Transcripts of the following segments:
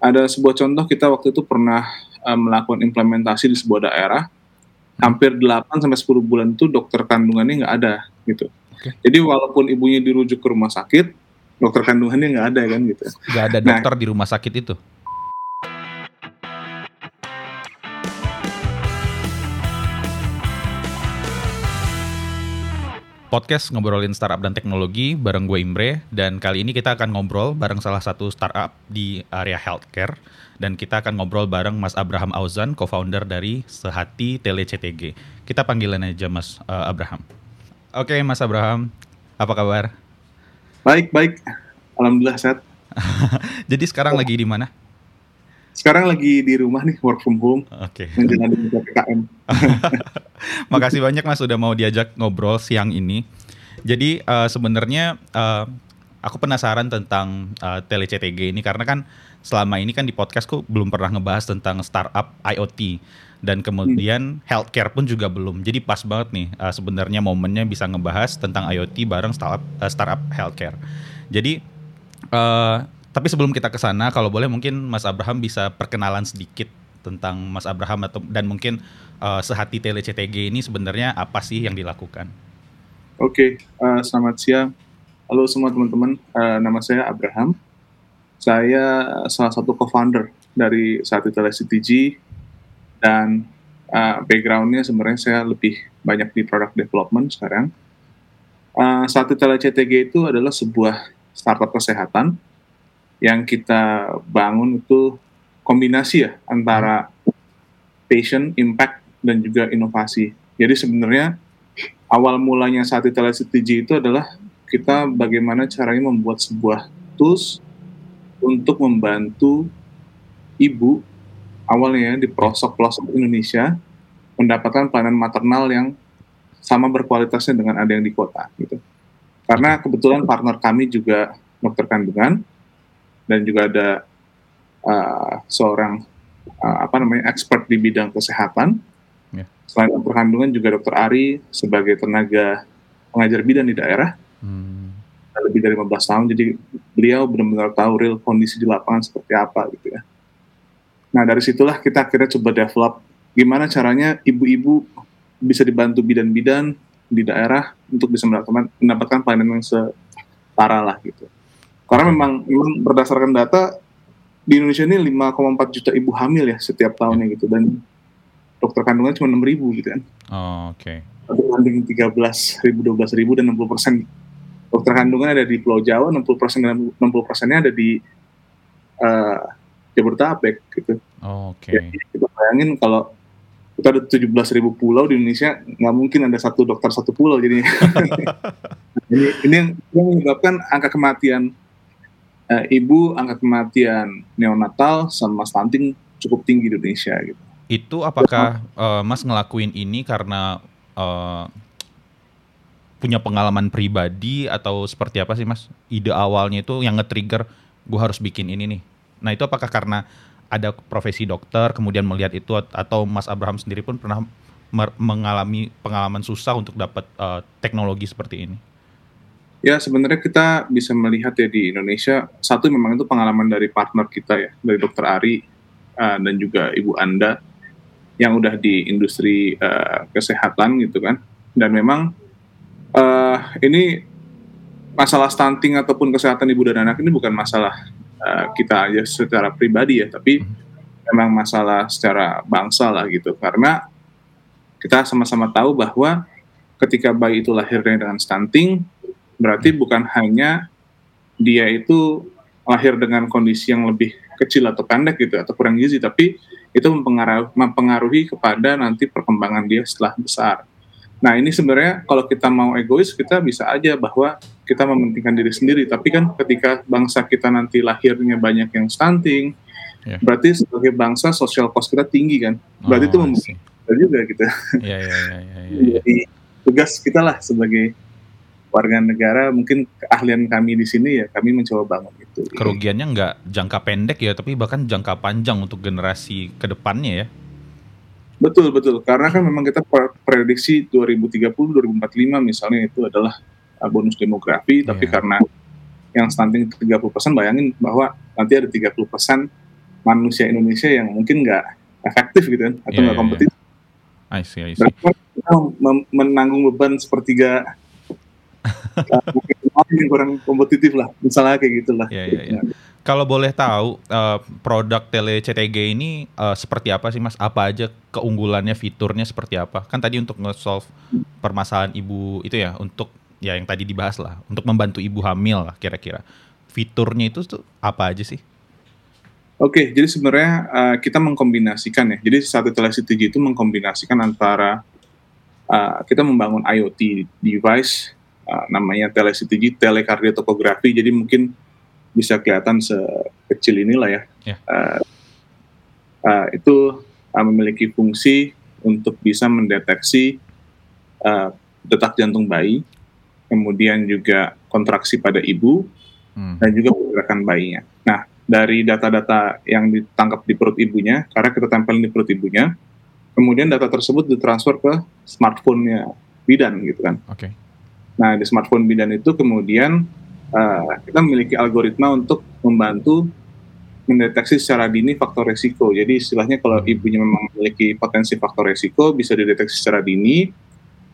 ada sebuah contoh kita waktu itu pernah uh, melakukan implementasi di sebuah daerah hampir 8 sampai 10 bulan itu dokter kandungannya nggak ada gitu. Okay. Jadi walaupun ibunya dirujuk ke rumah sakit, dokter kandungannya nggak ada kan gitu. Nggak ada nah, dokter nah, di rumah sakit itu. Podcast ngobrolin startup dan teknologi bareng gue Imre dan kali ini kita akan ngobrol bareng salah satu startup di area healthcare dan kita akan ngobrol bareng Mas Abraham Auzan, co-founder dari Sehati Tele CTG. Kita panggilan aja Mas uh, Abraham. Oke, Mas Abraham, apa kabar? Baik, baik. Alhamdulillah sehat. Jadi sekarang oh. lagi di mana? sekarang lagi di rumah nih work from home. Oke. Okay. PPKM. Makasih banyak Mas sudah mau diajak ngobrol siang ini. Jadi uh, sebenarnya uh, aku penasaran tentang uh, tele CTG ini karena kan selama ini kan di podcastku belum pernah ngebahas tentang startup IoT dan kemudian hmm. healthcare pun juga belum. Jadi pas banget nih uh, sebenarnya momennya bisa ngebahas tentang IoT bareng startup uh, startup healthcare. Jadi uh, tapi sebelum kita ke sana, kalau boleh mungkin Mas Abraham bisa perkenalan sedikit tentang Mas Abraham atau dan mungkin uh, sehati Tele CTG ini sebenarnya apa sih yang dilakukan? Oke, okay, uh, eh, selamat siang. Halo semua teman-teman, uh, nama saya Abraham. Saya salah satu co-founder dari Sehati Tele CTG dan uh, backgroundnya sebenarnya saya lebih banyak di product development sekarang. Uh, Sehati Tele CTG itu adalah sebuah startup kesehatan yang kita bangun itu kombinasi ya antara passion, impact, dan juga inovasi. Jadi sebenarnya awal mulanya saat STG itu adalah kita bagaimana caranya membuat sebuah tools untuk membantu ibu awalnya di pelosok-pelosok Indonesia mendapatkan pelayanan maternal yang sama berkualitasnya dengan ada yang di kota gitu. Karena kebetulan partner kami juga dokter kandungan, dan juga ada uh, seorang uh, apa namanya expert di bidang kesehatan. Selain dokter kandungan juga dokter Ari sebagai tenaga pengajar bidan di daerah. Hmm. Lebih dari 15 tahun, jadi beliau benar-benar tahu real kondisi di lapangan seperti apa gitu ya. Nah dari situlah kita akhirnya coba develop gimana caranya ibu-ibu bisa dibantu bidan-bidan di daerah untuk bisa mendapatkan, mendapatkan pelayanan yang setara lah gitu. Karena memang, memang berdasarkan data di Indonesia ini 5,4 juta ibu hamil ya setiap tahunnya gitu dan dokter kandungan cuma 6 ribu gitu kan. Oh, Oke. Okay. Berbanding 13 ribu, 12 ribu dan 60 persen dokter kandungan ada di Pulau Jawa, 60 persen dan 60 persennya ada di uh, Jabodetabek gitu. Oh, Oke. Okay. Jadi kita bayangin kalau kita ada 17 ribu pulau di Indonesia, nggak mungkin ada satu dokter satu pulau jadi ini, ini yang menyebabkan angka kematian uh, ibu angka kematian neonatal sama stunting cukup tinggi di Indonesia gitu. Itu apakah uh, Mas ngelakuin ini karena uh, punya pengalaman pribadi atau seperti apa sih Mas? Ide awalnya itu yang nge-trigger gue harus bikin ini nih. Nah itu apakah karena ada profesi dokter kemudian melihat itu atau Mas Abraham sendiri pun pernah mengalami pengalaman susah untuk dapat uh, teknologi seperti ini? Ya sebenarnya kita bisa melihat ya di Indonesia satu memang itu pengalaman dari partner kita ya dari Dokter Ari uh, dan juga Ibu Anda yang udah di industri uh, kesehatan gitu kan. Dan memang uh, ini masalah stunting ataupun kesehatan ibu dan anak ini bukan masalah uh, kita aja secara pribadi ya tapi memang masalah secara bangsa lah gitu. Karena kita sama-sama tahu bahwa ketika bayi itu lahirnya dengan stunting Berarti bukan hanya dia itu lahir dengan kondisi yang lebih kecil atau pendek gitu atau kurang gizi, tapi itu mempengaruhi, mempengaruhi kepada nanti perkembangan dia setelah besar. Nah ini sebenarnya kalau kita mau egois kita bisa aja bahwa kita mementingkan diri sendiri, tapi kan ketika bangsa kita nanti lahirnya banyak yang stunting, yeah. berarti sebagai bangsa sosial cost kita tinggi kan, berarti oh, itu membuat juga gitu. Yeah, yeah, yeah, yeah, yeah. Jadi tugas kita lah sebagai warga negara mungkin keahlian kami di sini ya kami mencoba bangun itu. Kerugiannya nggak jangka pendek ya, tapi bahkan jangka panjang untuk generasi ke depannya ya. Betul betul, karena kan memang kita prediksi 2030 2045 misalnya itu adalah uh, bonus demografi, yeah. tapi iya. karena yang stunting 30% bayangin bahwa nanti ada 30% manusia Indonesia yang mungkin nggak efektif gitu kan atau Iya, nggak iya, kompetitif. I see, I see. Kita menanggung beban sepertiga uh, mungkin orang yang kurang kompetitif lah, misalnya kayak gitulah. Iya, iya, iya. Kalau boleh tahu eh, produk tele CTG ini eh, seperti apa sih Mas? Apa aja keunggulannya, fiturnya seperti apa? Kan tadi untuk nge-solve permasalahan ibu itu ya, untuk ya yang tadi dibahas lah, untuk membantu ibu hamil lah kira-kira. Fiturnya itu tuh apa aja sih? Oke, jadi sebenarnya uh, kita mengkombinasikan ya. Jadi satu telectg itu mengkombinasikan antara uh, kita membangun IoT device uh, namanya telectg telekardiotopografi. Jadi mungkin bisa kelihatan sekecil inilah ya. Ya. Uh, uh, itu uh, memiliki fungsi untuk bisa mendeteksi uh, detak jantung bayi, kemudian juga kontraksi pada ibu, Hmm. dan juga pergerakan bayinya. Nah, dari data-data yang ditangkap di perut ibunya, karena kita tempelin di perut ibunya, kemudian data tersebut ditransfer ke smartphone-nya bidan gitu kan. Oke. Nah, di smartphone bidan itu kemudian uh, kita memiliki algoritma untuk membantu mendeteksi secara dini faktor resiko. Jadi istilahnya kalau ibunya memang memiliki potensi faktor resiko bisa dideteksi secara dini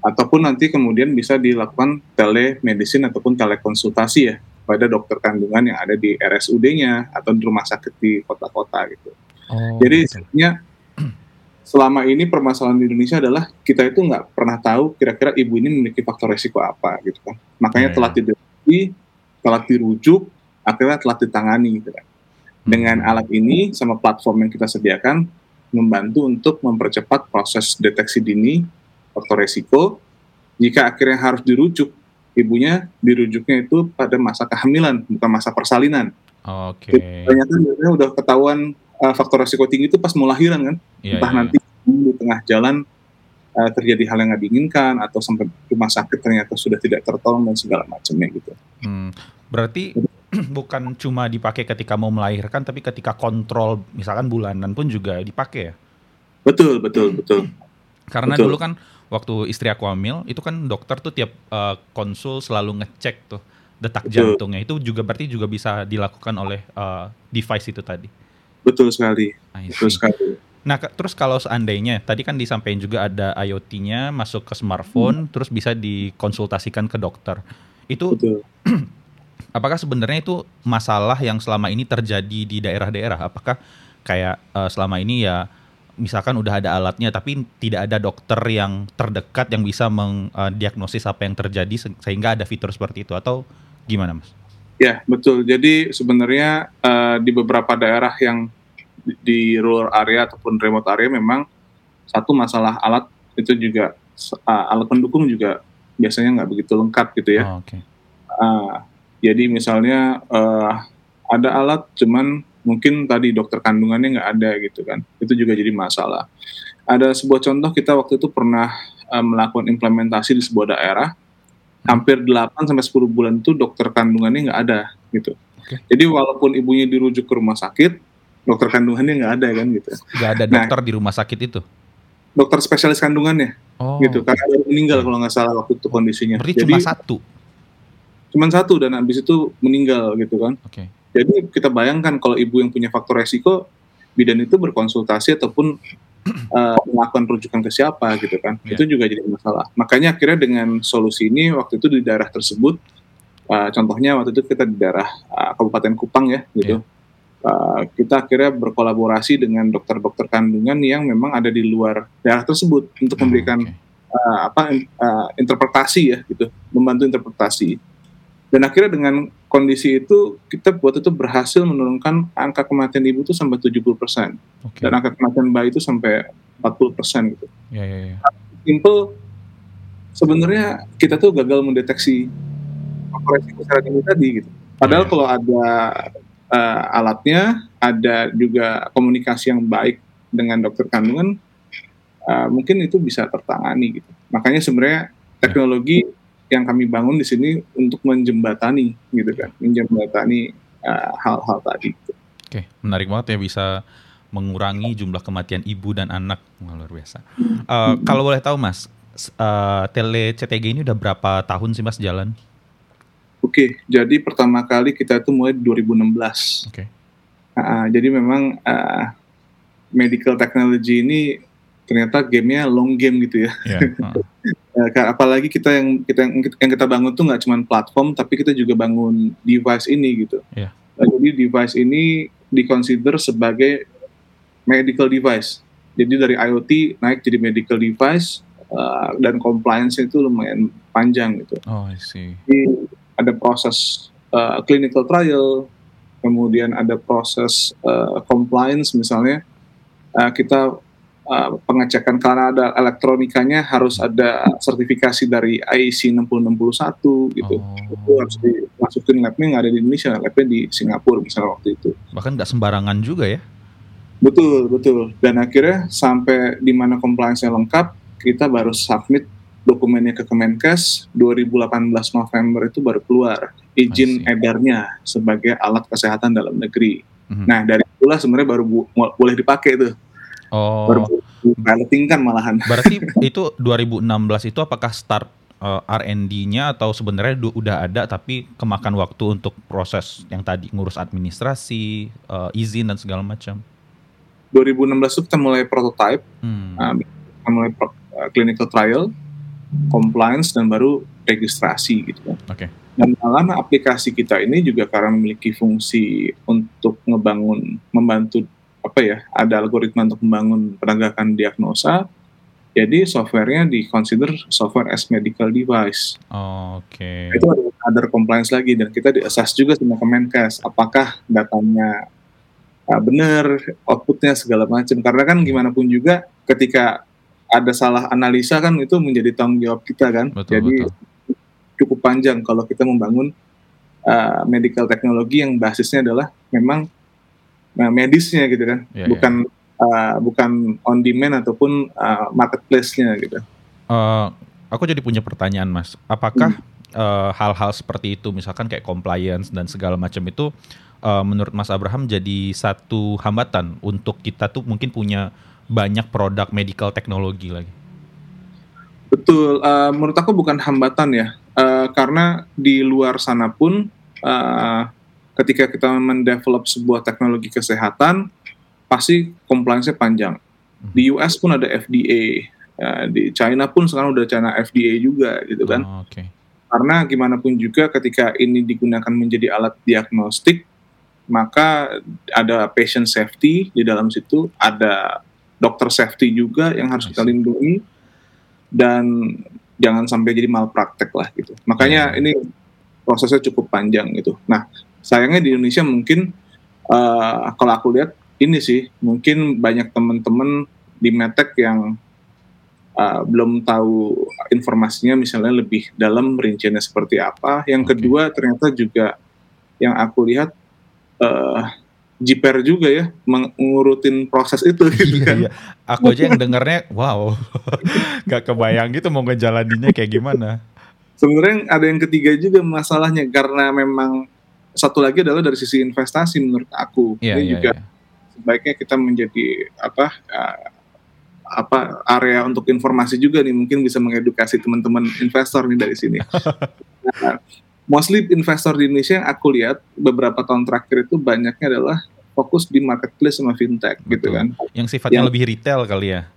ataupun nanti kemudian bisa dilakukan telemedicine ataupun telekonsultasi ya pada dokter kandungan yang ada di RSUD-nya atau di rumah sakit di kota-kota gitu. Oh, Jadi gitu. sebenarnya selama ini permasalahan di Indonesia adalah kita itu nggak pernah tahu kira-kira ibu ini memiliki faktor resiko apa gitu kan. Makanya Ya, telah dideteksi, telah dirujuk, akhirnya telah ditangani gitu kan. Dengan Hmm. alat ini sama platform yang kita sediakan membantu untuk mempercepat proses deteksi dini faktor resiko. Jika akhirnya harus dirujuk, ibunya dirujuknya itu pada masa kehamilan, bukan masa persalinan. Oke. Ternyata biasanya udah ketahuan uh, faktor resiko tinggi itu pas mau lahiran kan, Iya, entah iya, nanti di tengah jalan uh, terjadi hal yang nggak diinginkan atau sampai rumah sakit ternyata sudah tidak tertolong dan segala macamnya gitu. Hmm, berarti bukan cuma dipakai ketika mau melahirkan, tapi ketika kontrol misalkan bulanan pun juga dipakai ya. Betul, betul, betul. Karena Betul. dulu kan waktu istri aku hamil itu kan dokter tuh tiap eh, konsul selalu ngecek tuh detak Betul. jantungnya itu juga berarti juga bisa dilakukan oleh eh, device itu tadi. Betul sekali, betul sekali. Nah, terus kalau seandainya tadi kan disampaikan juga ada IoT-nya masuk ke smartphone, terus bisa dikonsultasikan ke dokter. Itu Betul. apakah sebenarnya itu masalah yang selama ini terjadi di daerah-daerah? Apakah kayak eh, selama ini ya misalkan udah ada alatnya tapi tidak ada dokter yang terdekat yang bisa mendiagnosis apa yang terjadi se- sehingga ada fitur seperti itu atau gimana, Mas? Ya, betul. Jadi sebenarnya uh, di beberapa daerah yang di, rural area ataupun remote area memang satu masalah alat itu juga uh, alat pendukung juga biasanya nggak begitu lengkap gitu ya. Oh, Oke. Uh, jadi misalnya uh, ada alat cuman mungkin tadi dokter kandungannya nggak ada gitu kan. Itu juga jadi masalah. Ada sebuah contoh kita waktu itu pernah uh, melakukan implementasi di sebuah daerah hampir 8 sampai 10 bulan itu dokter kandungannya nggak ada gitu. Oke. Jadi walaupun ibunya dirujuk ke rumah sakit, dokter kandungannya nggak ada kan gitu. Gak ada Nah. dokter di rumah sakit itu. Dokter spesialis kandungannya Oh. gitu karena baru meninggal kalau nggak salah waktu itu kondisinya. Berarti Jadi cuma satu. cuman satu dan habis itu meninggal gitu kan. Oke. Jadi kita bayangkan kalau ibu yang punya faktor resiko, bidan itu berkonsultasi ataupun uh, melakukan rujukan ke siapa gitu kan. Iya. Itu juga jadi masalah. Makanya akhirnya dengan solusi ini waktu itu di daerah tersebut, uh, contohnya waktu itu kita di daerah uh, Kabupaten Kupang ya gitu. Uh, kita akhirnya berkolaborasi dengan dokter-dokter kandungan yang memang ada di luar daerah tersebut untuk memberikan Oke. uh, apa uh, interpretasi ya gitu, membantu interpretasi. Dan akhirnya dengan kondisi itu kita buat itu berhasil menurunkan angka kematian ibu itu sampai 70% Oke. dan angka kematian bayi itu sampai 40% gitu. Ya, ya, ya. Simple sebenarnya kita tuh gagal mendeteksi resiko secara dini tadi gitu. Padahal Iya. kalau ada uh, alatnya, ada juga komunikasi yang baik dengan dokter kandungan, uh, mungkin itu bisa tertangani gitu. Makanya sebenarnya teknologi yang kami bangun di sini untuk menjembatani gitu kan, menjembatani uh, hal-hal tadi. gitu. Oke, menarik banget ya bisa mengurangi jumlah kematian ibu dan anak. Luar biasa. Eh, kalau boleh tahu Mas, eh, tele CTG ini udah berapa tahun sih Mas jalan? Oke, jadi pertama kali kita itu mulai di 2016. Oke. Uh, jadi memang uh, medical technology ini ternyata gamenya long game gitu ya. Yeah. Uh. apalagi kita yang kita yang, yang kita bangun tuh nggak cuma platform, tapi kita juga bangun device ini gitu. Yeah. Jadi device ini dikonsider sebagai medical device. Jadi dari IoT naik jadi medical device uh, dan compliance itu lumayan panjang gitu. Oh, I see. Jadi ada proses uh, clinical trial, kemudian ada proses uh, compliance misalnya uh, kita uh, pengecekan karena ada elektronikanya harus ada sertifikasi dari IEC 6061 gitu. Oh. Itu harus dimasukin labnya nggak ada di Indonesia, labnya di Singapura misalnya waktu itu. Bahkan nggak sembarangan juga ya? Betul, betul. Dan akhirnya sampai di mana compliance-nya lengkap, kita baru submit dokumennya ke Kemenkes 2018 November itu baru keluar izin edarnya sebagai alat kesehatan dalam negeri. Mm-hmm. Nah dari itulah sebenarnya baru bu- boleh dipakai tuh. Oh. Baru piloting kan malahan. Berarti itu 2016 itu apakah start uh, eh, R&D-nya atau sebenarnya udah ada tapi kemakan waktu untuk proses yang tadi ngurus administrasi, uh, izin dan segala macam? 2016 itu kita mulai prototype, hmm. uh, kita mulai pro, uh, clinical trial, compliance dan baru registrasi gitu kan. Oke. Okay. Dan dalam aplikasi kita ini juga karena memiliki fungsi untuk ngebangun, membantu apa ya, ada algoritma untuk membangun penegakan diagnosa. Jadi softwarenya di consider software as medical device. Oh, Oke. Okay. Itu ada other compliance lagi dan kita di assess juga sama Kemenkes apakah datanya uh, benar, outputnya segala macam. Karena kan gimana pun juga ketika ada salah analisa kan itu menjadi tanggung jawab kita kan. Betul, Jadi betul. cukup panjang kalau kita membangun uh, medical teknologi yang basisnya adalah memang uh, medisnya gitu kan, yeah, bukan yeah. Uh, bukan on demand ataupun uh, marketplace-nya gitu. Uh, aku jadi punya pertanyaan mas, apakah hmm. hal-hal seperti itu, misalkan kayak compliance dan segala macam itu, uh, menurut Mas Abraham jadi satu hambatan untuk kita tuh mungkin punya banyak produk medical teknologi lagi. Betul, uh, menurut aku bukan hambatan ya, uh, karena di luar sana pun uh, ketika kita mendevelop sebuah teknologi kesehatan, pasti compliance-nya panjang. Hmm. Di US pun ada FDA, uh, di China pun sekarang udah China FDA juga gitu kan. Oh, okay. Karena gimana pun juga ketika ini digunakan menjadi alat diagnostik, maka ada patient safety di dalam situ, ada dokter safety juga yang harus kita lindungi dan jangan sampai jadi malpraktek lah gitu. Makanya iya. ini prosesnya cukup panjang gitu. Nah, sayangnya di Indonesia mungkin uh, kalau aku lihat ini sih mungkin banyak teman-teman di Metek yang uh, belum tahu informasinya misalnya lebih dalam rinciannya seperti apa. Yang okay. kedua ternyata juga yang aku lihat uh, jiper juga ya mengurutin proses itu gitu iya, kan. Iya. Aku aja yang dengarnya wow. Gak kebayang gitu mau ngejalaninnya kayak gimana. Sebenarnya ada yang ketiga juga masalahnya karena memang satu lagi adalah dari sisi investasi menurut aku. Iya, Ini iya, juga iya. sebaiknya kita menjadi apa uh, apa area untuk informasi juga nih mungkin bisa mengedukasi teman-teman investor nih dari sini. nah, mostly investor di Indonesia yang aku lihat beberapa tahun terakhir itu banyaknya adalah fokus di marketplace sama fintech Betul. gitu kan. Yang sifatnya yang lebih retail kali ya.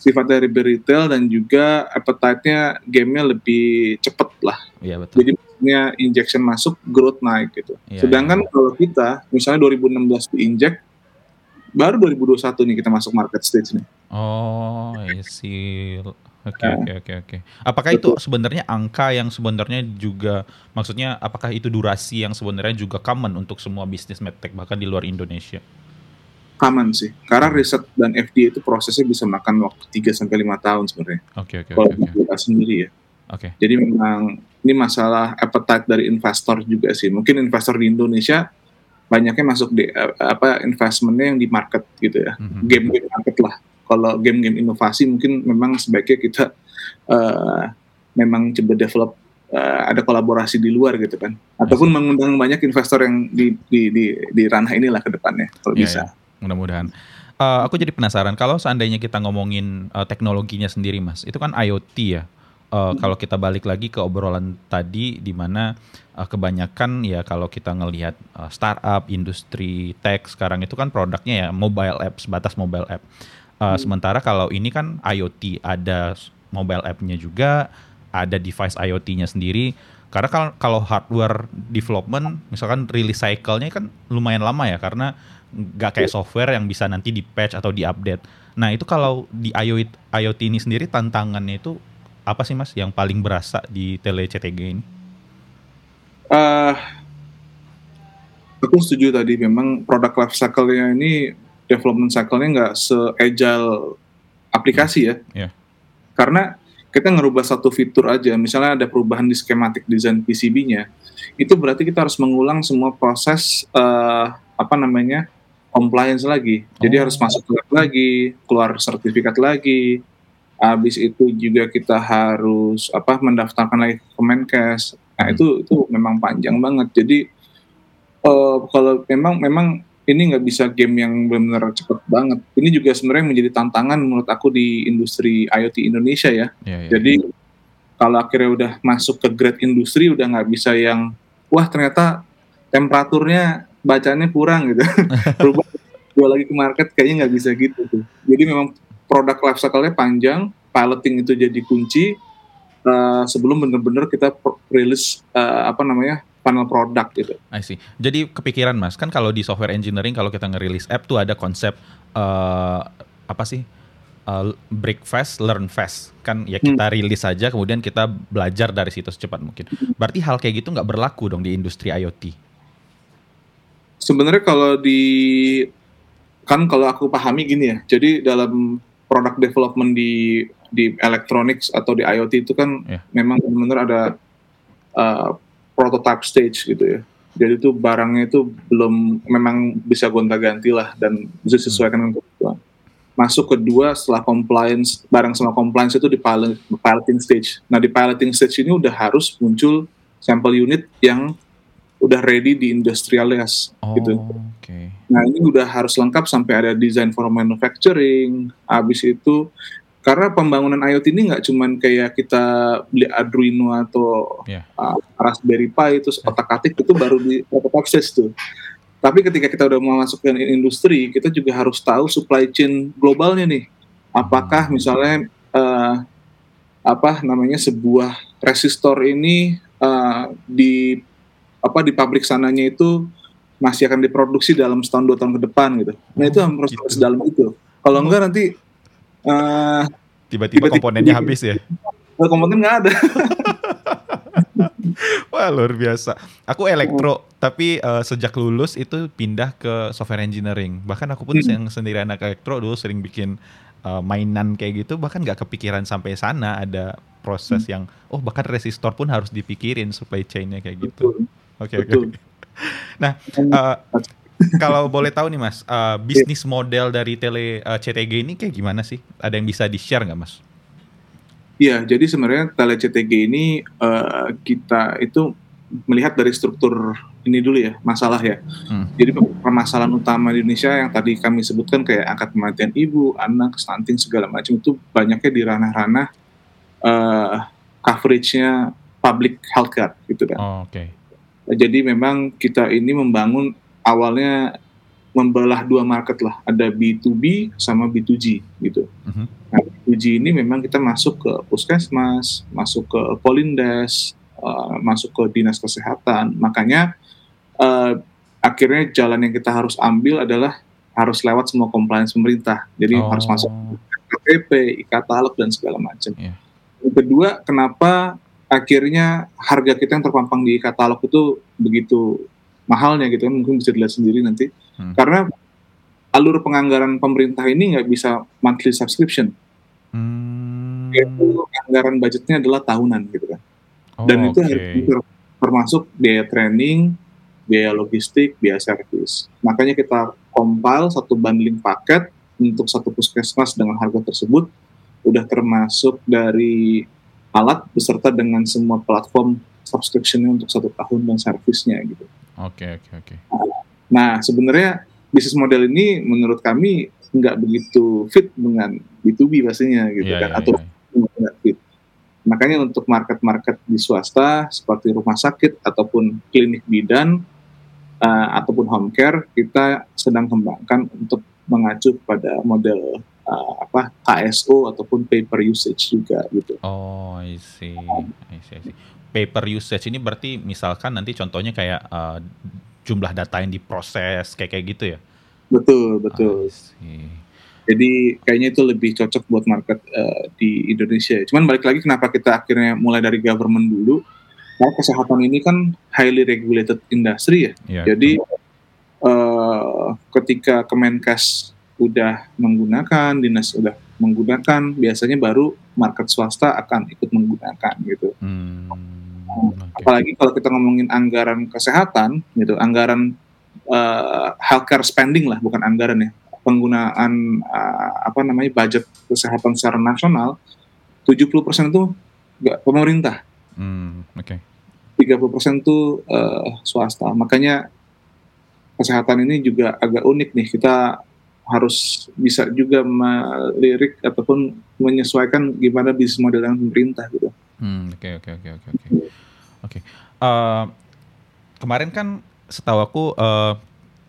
Sifatnya lebih retail dan juga appetite-nya gamenya lebih cepet lah. Iya betul. Jadi maksudnya injection masuk, growth naik gitu. Ya, Sedangkan ya. kalau kita misalnya 2016 diinjek, baru 2021 nih kita masuk market stage nih. Oh, iya sih. Oke nah. oke oke oke. Apakah Betul. itu sebenarnya angka yang sebenarnya juga maksudnya apakah itu durasi yang sebenarnya juga common untuk semua bisnis medtech bahkan di luar Indonesia? Common sih. Karena riset dan FDA itu prosesnya bisa makan waktu 3 sampai 5 tahun sebenarnya. Oke oke oke. Kalau okay. sendiri ya. Oke. Okay. Jadi memang ini masalah appetite dari investor juga sih. Mungkin investor di Indonesia banyaknya masuk di apa investmentnya yang di market gitu ya. Mm -hmm. Game-game market lah kalau game-game inovasi mungkin memang sebaiknya kita uh, memang coba develop uh, ada kolaborasi di luar gitu kan ataupun mengundang banyak investor yang di di di, di ranah inilah ke depannya kalau yeah, bisa. Yeah. Mudah-mudahan. Uh, aku jadi penasaran kalau seandainya kita ngomongin uh, teknologinya sendiri, Mas, itu kan IoT ya. uh, kalau kita balik lagi ke obrolan tadi di mana uh, kebanyakan ya kalau kita ngelihat uh, startup, industri tech sekarang itu kan produknya ya mobile apps, batas mobile app. Hmm. Sementara kalau ini kan IoT ada mobile app-nya juga, ada device IoT-nya sendiri. Karena kalau kalau hardware development, misalkan release cycle-nya kan lumayan lama ya karena nggak kayak software yang bisa nanti di patch atau di update. Nah itu kalau di IoT, IoT ini sendiri tantangannya itu apa sih mas yang paling berasa di tele CTG ini? Uh, aku setuju tadi memang produk life cycle-nya ini development cycle-nya nggak se-agile aplikasi ya. Yeah. Karena kita ngerubah satu fitur aja, misalnya ada perubahan di skematik desain PCB-nya, itu berarti kita harus mengulang semua proses uh, apa namanya compliance lagi. Jadi oh. harus masuk lab lagi, keluar sertifikat lagi. Habis itu juga kita harus apa mendaftarkan lagi ke Kemenkes. Nah, hmm. itu itu memang panjang banget. Jadi uh, kalau memang memang ini nggak bisa game yang benar-benar cepet banget. Ini juga sebenarnya menjadi tantangan menurut aku di industri IoT Indonesia ya. Yeah, yeah. Jadi kalau akhirnya udah masuk ke grade industri udah nggak bisa yang wah ternyata temperaturnya bacanya kurang gitu. Berubah jual lagi ke market kayaknya nggak bisa gitu tuh. Jadi memang produk life cycle-nya panjang, piloting itu jadi kunci uh, sebelum benar-benar kita rilis uh, apa namanya panel produk gitu. I see. Jadi kepikiran mas, kan kalau di software engineering kalau kita ngerilis app tuh ada konsep uh, apa sih? Uh, break fast, learn fast. Kan ya kita hmm. rilis saja, kemudian kita belajar dari situ secepat mungkin. Berarti hal kayak gitu nggak berlaku dong di industri IoT? Sebenarnya kalau di kan kalau aku pahami gini ya, jadi dalam produk development di di electronics atau di IoT itu kan yeah. memang benar-benar ada uh, prototype stage gitu ya. Jadi itu barangnya itu belum memang bisa gonta-ganti lah dan bisa sesuaikan dengan kebutuhan. Masuk kedua setelah compliance, barang setelah compliance itu di pilot, piloting stage. Nah di piloting stage ini udah harus muncul sampel unit yang udah ready di industrialize oh, gitu. Okay. Nah ini udah harus lengkap sampai ada design for manufacturing. Habis itu karena pembangunan IoT ini nggak cuman kayak kita beli Arduino atau yeah. uh, Raspberry Pi itu otak atik itu baru di stage tuh. Tapi ketika kita udah mau masuk ke industri, kita juga harus tahu supply chain globalnya nih. Apakah hmm. misalnya uh, apa namanya sebuah resistor ini uh, di apa di pabrik sananya itu masih akan diproduksi dalam setahun dua tahun ke depan gitu. Nah itu harus gitu. dalam itu. Kalau oh. enggak nanti Uh, tiba-tiba komponennya habis ya? Komponen nggak ada. Wah luar biasa. Aku elektro, oh. tapi uh, sejak lulus itu pindah ke software engineering. Bahkan aku pun hmm. yang sendiri anak elektro dulu sering bikin uh, mainan kayak gitu. Bahkan nggak kepikiran sampai sana ada proses hmm. yang oh bahkan resistor pun harus dipikirin supply chainnya kayak gitu. Oke oke. Okay, okay. Nah uh, kalau boleh tahu nih Mas, uh, bisnis model dari tele uh, CTG ini kayak gimana sih? Ada yang bisa di-share nggak Mas? Iya, jadi sebenarnya tele CTG ini uh, kita itu melihat dari struktur ini dulu ya, masalah ya. Hmm. Jadi permasalahan utama di Indonesia yang tadi kami sebutkan kayak angkat kematian ibu, anak, stunting segala macam itu banyaknya di ranah-ranah uh, coverage-nya public healthcare gitu kan. Oh, Oke. Okay. Jadi memang kita ini membangun awalnya membelah dua market lah, ada B2B sama B2G gitu. Uh-huh. Nah, B2G ini memang kita masuk ke puskesmas, masuk ke polindes, uh, masuk ke dinas kesehatan. Makanya uh, akhirnya jalan yang kita harus ambil adalah harus lewat semua compliance pemerintah. Jadi oh. harus masuk KPP, e-katalog dan segala macam. Yeah. Yang kedua, kenapa akhirnya harga kita yang terpampang di katalog itu begitu mahalnya gitu kan mungkin bisa dilihat sendiri nanti hmm. karena alur penganggaran pemerintah ini nggak bisa monthly subscription hmm. itu anggaran budgetnya adalah tahunan gitu kan oh, dan itu okay. harus termasuk biaya training biaya logistik biaya servis makanya kita compile satu bundling paket untuk satu puskesmas dengan harga tersebut udah termasuk dari alat beserta dengan semua platform subscriptionnya untuk satu tahun dan servisnya gitu. Oke okay, oke okay, oke. Okay. Nah sebenarnya bisnis model ini menurut kami nggak begitu fit dengan B2B pastinya gitu yeah, kan yeah, atau yeah. nggak fit. Makanya untuk market-market di swasta seperti rumah sakit ataupun klinik bidan uh, ataupun home care kita sedang kembangkan untuk mengacu pada model uh, apa KSO ataupun pay per usage juga gitu. Oh, I see. I see, I see. Pay per usage ini berarti misalkan nanti contohnya kayak uh, jumlah data yang diproses kayak kayak gitu ya? Betul, betul. Jadi kayaknya itu lebih cocok buat market uh, di Indonesia. Cuman balik lagi kenapa kita akhirnya mulai dari government dulu? Karena kesehatan ini kan highly regulated industry ya. Yeah. Jadi uh, ketika Kemenkes udah menggunakan, dinas udah menggunakan, biasanya baru market swasta akan ikut menggunakan gitu. Hmm, okay. Apalagi kalau kita ngomongin anggaran kesehatan gitu, anggaran uh, healthcare spending lah, bukan anggaran ya penggunaan uh, apa namanya budget kesehatan secara nasional 70% itu enggak pemerintah. Hmm, oke. Okay. 30% itu uh, swasta. Makanya kesehatan ini juga agak unik nih. Kita harus bisa juga melirik ataupun menyesuaikan gimana bisnis model yang pemerintah gitu. Hmm, oke oke oke oke oke. Oke. Eh, kemarin kan setahu aku uh,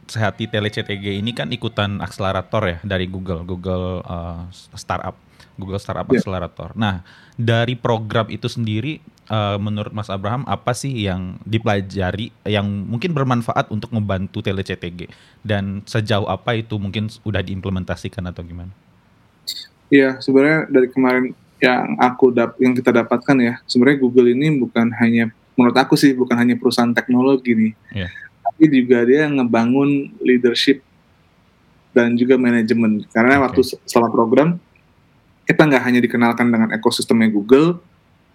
Sehati Tele CTG ini kan ikutan akselerator ya dari Google, Google uh, Startup, Google Startup yeah. Accelerator. Nah, dari program itu sendiri uh, menurut Mas Abraham apa sih yang dipelajari yang mungkin bermanfaat untuk membantu Tele CTG dan sejauh apa itu mungkin sudah diimplementasikan atau gimana? Iya, sebenarnya dari kemarin yang aku dap yang kita dapatkan ya, sebenarnya Google ini bukan hanya menurut aku sih bukan hanya perusahaan teknologi nih. Yeah tapi juga dia ngebangun leadership dan juga manajemen. Karena okay. waktu selama program kita nggak hanya dikenalkan dengan ekosistemnya Google,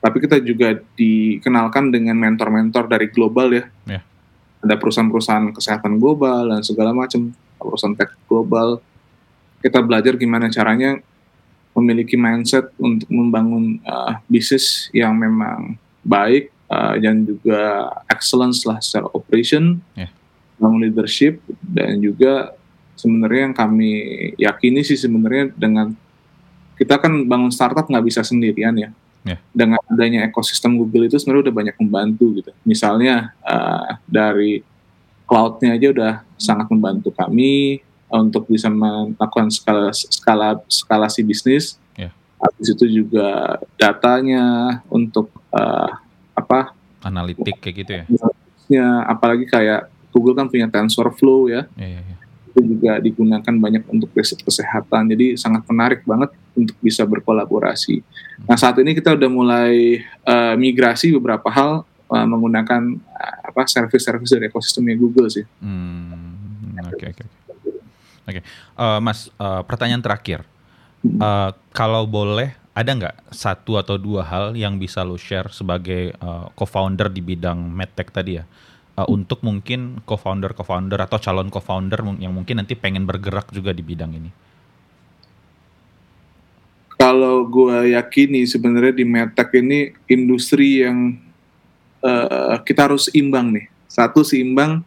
tapi kita juga dikenalkan dengan mentor-mentor dari global ya. Yeah. Ada perusahaan-perusahaan kesehatan global dan segala macam perusahaan tech global. Kita belajar gimana caranya memiliki mindset untuk membangun uh, bisnis yang memang baik uh, dan juga excellence lah secara operation, yeah. leadership dan juga sebenarnya yang kami yakini sih sebenarnya dengan kita kan bangun startup nggak bisa sendirian ya. Yeah. Dengan adanya ekosistem Google itu sebenarnya udah banyak membantu gitu. Misalnya uh, dari cloud-nya aja udah sangat membantu kami untuk bisa melakukan skala skala skalasi bisnis. Yeah. Habis itu juga datanya untuk uh, apa analitik kayak gitu ya? Ya apalagi kayak Google kan punya TensorFlow ya. Iya, iya. itu juga digunakan banyak untuk riset kesehatan. Jadi sangat menarik banget untuk bisa berkolaborasi. Nah saat ini kita udah mulai uh, migrasi beberapa hal uh, menggunakan uh, apa service-service dari ekosistemnya Google sih. Hmm, oke oke oke. Mas uh, pertanyaan terakhir. Uh, kalau boleh ada nggak satu atau dua hal yang bisa lo share sebagai uh, co-founder di bidang medtech tadi ya uh, untuk mungkin co-founder co-founder atau calon co-founder yang mungkin nanti pengen bergerak juga di bidang ini? Kalau gue yakini sebenarnya di medtech ini industri yang uh, kita harus imbang nih. Satu seimbang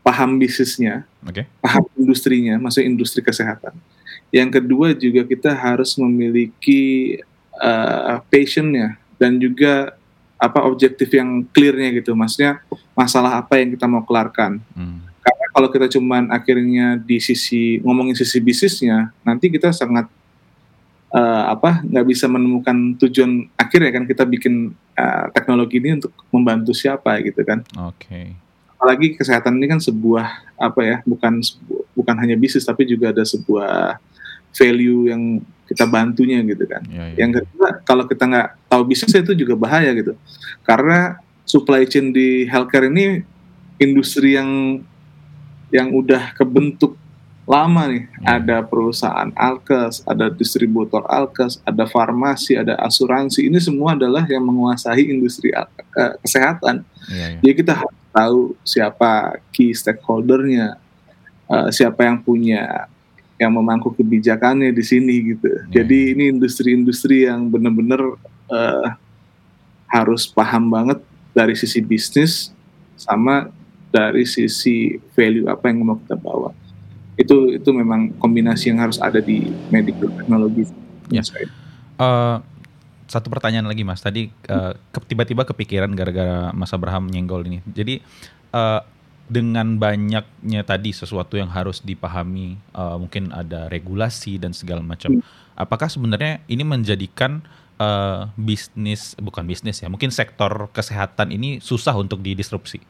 paham bisnisnya, okay. paham industrinya, maksudnya industri kesehatan yang kedua juga kita harus memiliki uh, passionnya dan juga apa objektif yang clearnya gitu, maksudnya masalah apa yang kita mau kelarkan. Hmm. Karena kalau kita cuman akhirnya di sisi ngomongin sisi bisnisnya, nanti kita sangat uh, apa nggak bisa menemukan tujuan akhir ya kan kita bikin uh, teknologi ini untuk membantu siapa gitu kan. Oke. Okay. Apalagi kesehatan ini kan sebuah apa ya bukan bukan hanya bisnis tapi juga ada sebuah value yang kita bantunya gitu kan. Ya, ya, yang ya. kedua kalau kita nggak tahu bisnis itu juga bahaya gitu, karena supply chain di healthcare ini industri yang yang udah kebentuk lama nih. Ya. Ada perusahaan alkes, ada distributor alkes, ada farmasi, ada asuransi. Ini semua adalah yang menguasai industri uh, kesehatan. Ya, ya. Jadi kita harus tahu siapa key stakeholdernya, uh, siapa yang punya yang memangku kebijakannya di sini gitu. Hmm. Jadi ini industri-industri yang benar-benar uh, harus paham banget dari sisi bisnis sama dari sisi value apa yang mau kita bawa. Itu itu memang kombinasi yang harus ada di medical technology. Ya. Uh, satu pertanyaan lagi mas. Tadi uh, tiba-tiba kepikiran gara-gara Mas Abraham nyenggol ini. Jadi uh, dengan banyaknya tadi sesuatu yang harus dipahami, uh, mungkin ada regulasi dan segala macam. Hmm. Apakah sebenarnya ini menjadikan uh, bisnis bukan bisnis ya, mungkin sektor kesehatan ini susah untuk didisrupsi?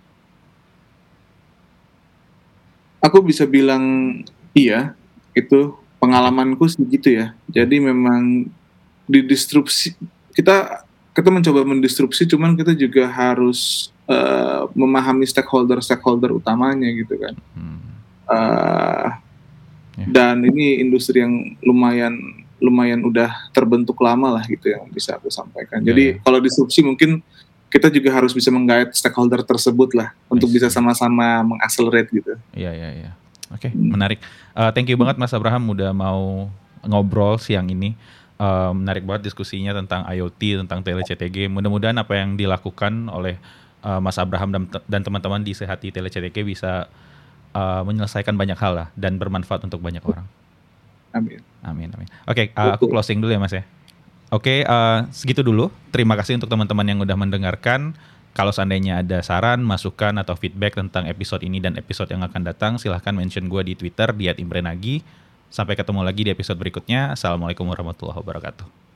Aku bisa bilang iya, itu pengalamanku sih gitu ya. Jadi memang didisrupsi kita kita mencoba mendisrupsi, cuman kita juga harus uh, memahami stakeholder stakeholder utamanya gitu kan hmm. uh, yeah. dan ini industri yang lumayan lumayan udah terbentuk lama lah gitu yang bisa aku sampaikan yeah, jadi yeah. kalau disrupsi mungkin kita juga harus bisa menggait stakeholder tersebut lah untuk bisa sama-sama mengaccelerate gitu. Iya iya iya. Oke, okay, hmm. menarik. Uh, thank you banget Mas Abraham udah mau ngobrol siang ini uh, menarik banget diskusinya tentang IoT, tentang tele-CTG. Mudah-mudahan apa yang dilakukan oleh uh, Mas Abraham dan, dan teman-teman di Sehati tele-CTG bisa uh, menyelesaikan banyak hal lah dan bermanfaat untuk banyak orang. Amin. Amin, amin. Oke, okay, uh, aku closing dulu ya Mas ya. Oke, okay, uh, segitu dulu. Terima kasih untuk teman-teman yang udah mendengarkan. Kalau seandainya ada saran, masukan, atau feedback tentang episode ini dan episode yang akan datang, silahkan mention gue di Twitter, di @imrenagi. Sampai ketemu lagi di episode berikutnya. Assalamualaikum warahmatullahi wabarakatuh.